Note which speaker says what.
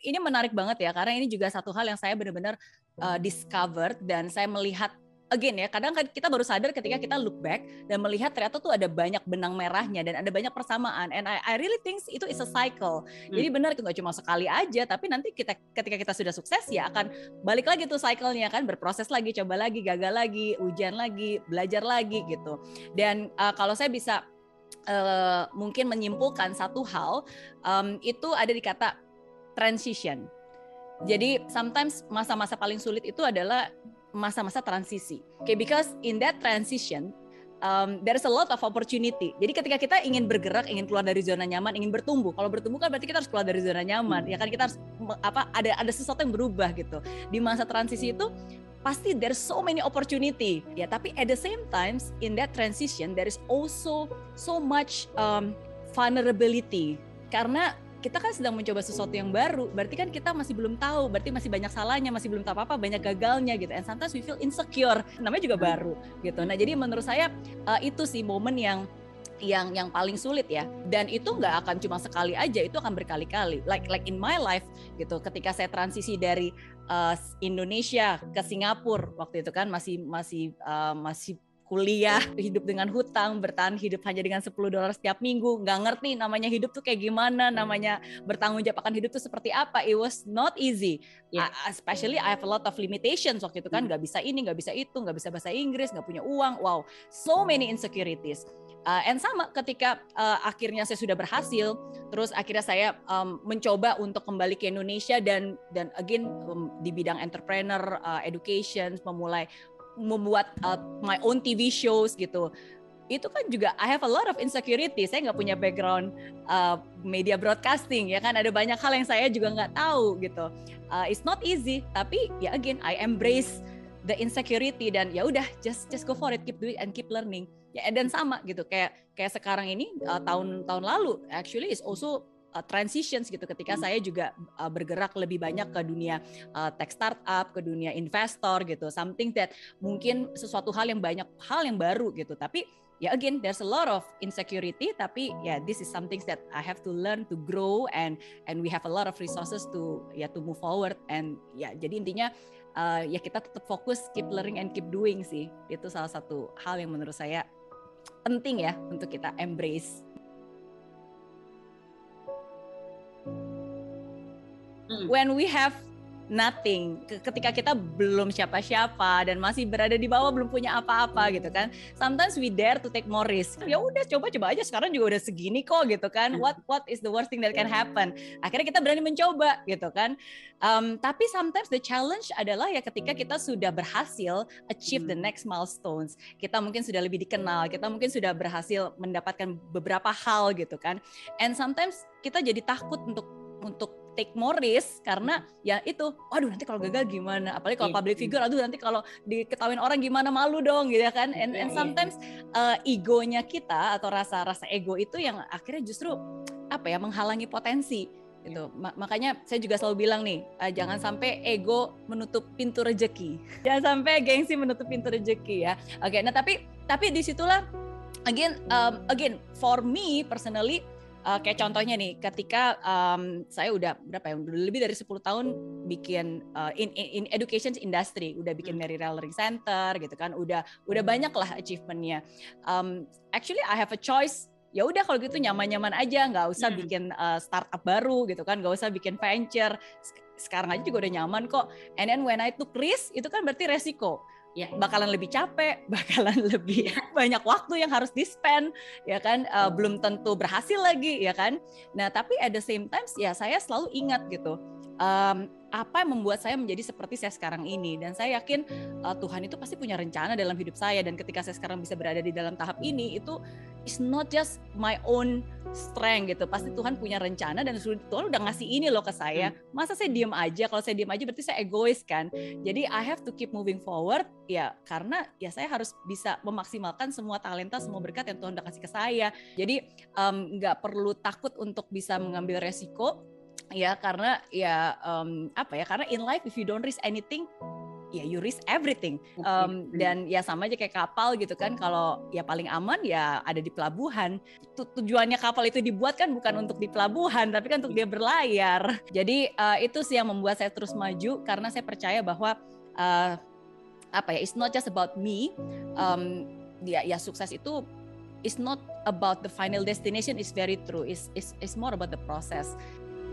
Speaker 1: ini menarik banget ya karena ini juga satu hal yang saya benar-benar uh, discovered dan saya melihat again ya kadang kan kita baru sadar ketika kita look back dan melihat ternyata tuh ada banyak benang merahnya dan ada banyak persamaan. And I, I really think itu is a cycle. Hmm. jadi benar itu nggak cuma sekali aja tapi nanti kita ketika kita sudah sukses ya akan balik lagi tuh cyclenya kan berproses lagi coba lagi gagal lagi ujian lagi belajar lagi gitu. Dan uh, kalau saya bisa uh, mungkin menyimpulkan satu hal um, itu ada di kata transition jadi sometimes masa-masa paling sulit itu adalah masa-masa transisi. Okay, because in that transition um, there is a lot of opportunity. Jadi ketika kita ingin bergerak, ingin keluar dari zona nyaman, ingin bertumbuh. Kalau bertumbuh kan berarti kita harus keluar dari zona nyaman. Ya kan kita harus apa ada ada sesuatu yang berubah gitu. Di masa transisi itu pasti there's so many opportunity. Ya, tapi at the same times in that transition there is also so much um, vulnerability. Karena kita kan sedang mencoba sesuatu yang baru, berarti kan kita masih belum tahu, berarti masih banyak salahnya, masih belum tahu apa-apa, banyak gagalnya gitu. And sometimes we feel insecure, namanya juga baru gitu. Nah jadi menurut saya uh, itu sih momen yang yang yang paling sulit ya dan itu nggak akan cuma sekali aja itu akan berkali-kali like like in my life gitu ketika saya transisi dari uh, Indonesia ke Singapura waktu itu kan masih masih uh, masih kuliah, hidup dengan hutang, bertahan hidup hanya dengan 10 dolar setiap minggu, nggak ngerti namanya hidup tuh kayak gimana, namanya bertanggung jawab akan hidup tuh seperti apa. It was not easy. Yeah. especially I have a lot of limitations waktu itu kan, nggak bisa ini, nggak bisa itu, nggak bisa bahasa Inggris, nggak punya uang. Wow, so many insecurities. Uh, and sama ketika uh, akhirnya saya sudah berhasil, terus akhirnya saya um, mencoba untuk kembali ke Indonesia dan dan again um, di bidang entrepreneur, uh, education, memulai membuat uh, my own TV shows gitu itu kan juga I have a lot of insecurity. Saya nggak punya background uh, media broadcasting ya kan ada banyak hal yang saya juga nggak tahu gitu. Uh, it's not easy tapi ya again I embrace the insecurity dan ya udah just just go for it keep doing and keep learning. Ya dan sama gitu kayak kayak sekarang ini uh, tahun tahun lalu actually is also uh, transitions gitu ketika saya juga uh, bergerak lebih banyak ke dunia uh, tech startup, ke dunia investor gitu. Something that mungkin sesuatu hal yang banyak hal yang baru gitu. Tapi ya again there's a lot of insecurity tapi ya yeah, this is something that I have to learn to grow and and we have a lot of resources to ya yeah, to move forward and ya jadi intinya uh, ya kita tetap fokus keep learning and keep doing sih. Itu salah satu hal yang menurut saya penting ya untuk kita embrace when we have nothing ketika kita belum siapa-siapa dan masih berada di bawah belum punya apa-apa gitu kan sometimes we dare to take more risk. Ya udah coba-coba aja sekarang juga udah segini kok gitu kan. What what is the worst thing that can happen? Akhirnya kita berani mencoba gitu kan. Um, tapi sometimes the challenge adalah ya ketika kita sudah berhasil achieve the hmm. next milestones. Kita mungkin sudah lebih dikenal kita mungkin sudah berhasil mendapatkan beberapa hal gitu kan. And sometimes kita jadi takut untuk untuk take more risk karena ya itu waduh nanti kalau gagal gimana? Apalagi kalau iya, public iya. figure aduh nanti kalau diketahuin orang gimana malu dong gitu ya kan. And, and iya, sometimes uh, egonya kita atau rasa-rasa ego itu yang akhirnya justru apa ya menghalangi potensi itu makanya saya juga selalu bilang nih uh, jangan sampai ego menutup pintu rejeki. Jangan sampai gengsi menutup pintu rejeki ya. Oke okay, nah tapi tapi di situlah again um, again for me personally uh, kayak contohnya nih ketika um, saya udah berapa ya lebih dari 10 tahun bikin uh, in, in in education industry udah bikin hmm. Mary Learning Center gitu kan udah udah banyak lah achievementnya. Um, actually I have a choice ya udah kalau gitu nyaman-nyaman aja nggak usah hmm. bikin uh, startup baru gitu kan nggak usah bikin venture. Sekarang aja juga udah nyaman kok. And then when I took risk itu kan berarti resiko ya bakalan lebih capek, bakalan lebih banyak waktu yang harus di spend, ya kan, uh, belum tentu berhasil lagi, ya kan. Nah, tapi at the same time, ya saya selalu ingat gitu, um, apa yang membuat saya menjadi seperti saya sekarang ini? Dan saya yakin uh, Tuhan itu pasti punya rencana dalam hidup saya. Dan ketika saya sekarang bisa berada di dalam tahap ini itu is not just my own strength gitu. Pasti Tuhan punya rencana dan Tuhan udah ngasih ini loh ke saya. Hmm. masa saya diem aja? Kalau saya diem aja berarti saya egois kan? Jadi I have to keep moving forward. Ya karena ya saya harus bisa memaksimalkan semua talenta semua berkat yang Tuhan udah kasih ke saya. Jadi nggak um, perlu takut untuk bisa mengambil resiko ya karena ya um, apa ya karena in life if you don't risk anything ya you risk everything. Um, dan ya sama aja kayak kapal gitu kan kalau ya paling aman ya ada di pelabuhan. Tujuannya kapal itu dibuat kan bukan untuk di pelabuhan tapi kan untuk dia berlayar. Jadi uh, itu sih yang membuat saya terus maju karena saya percaya bahwa uh, apa ya it's not just about me um, ya ya sukses itu is not about the final destination is very true. Is is is more about the process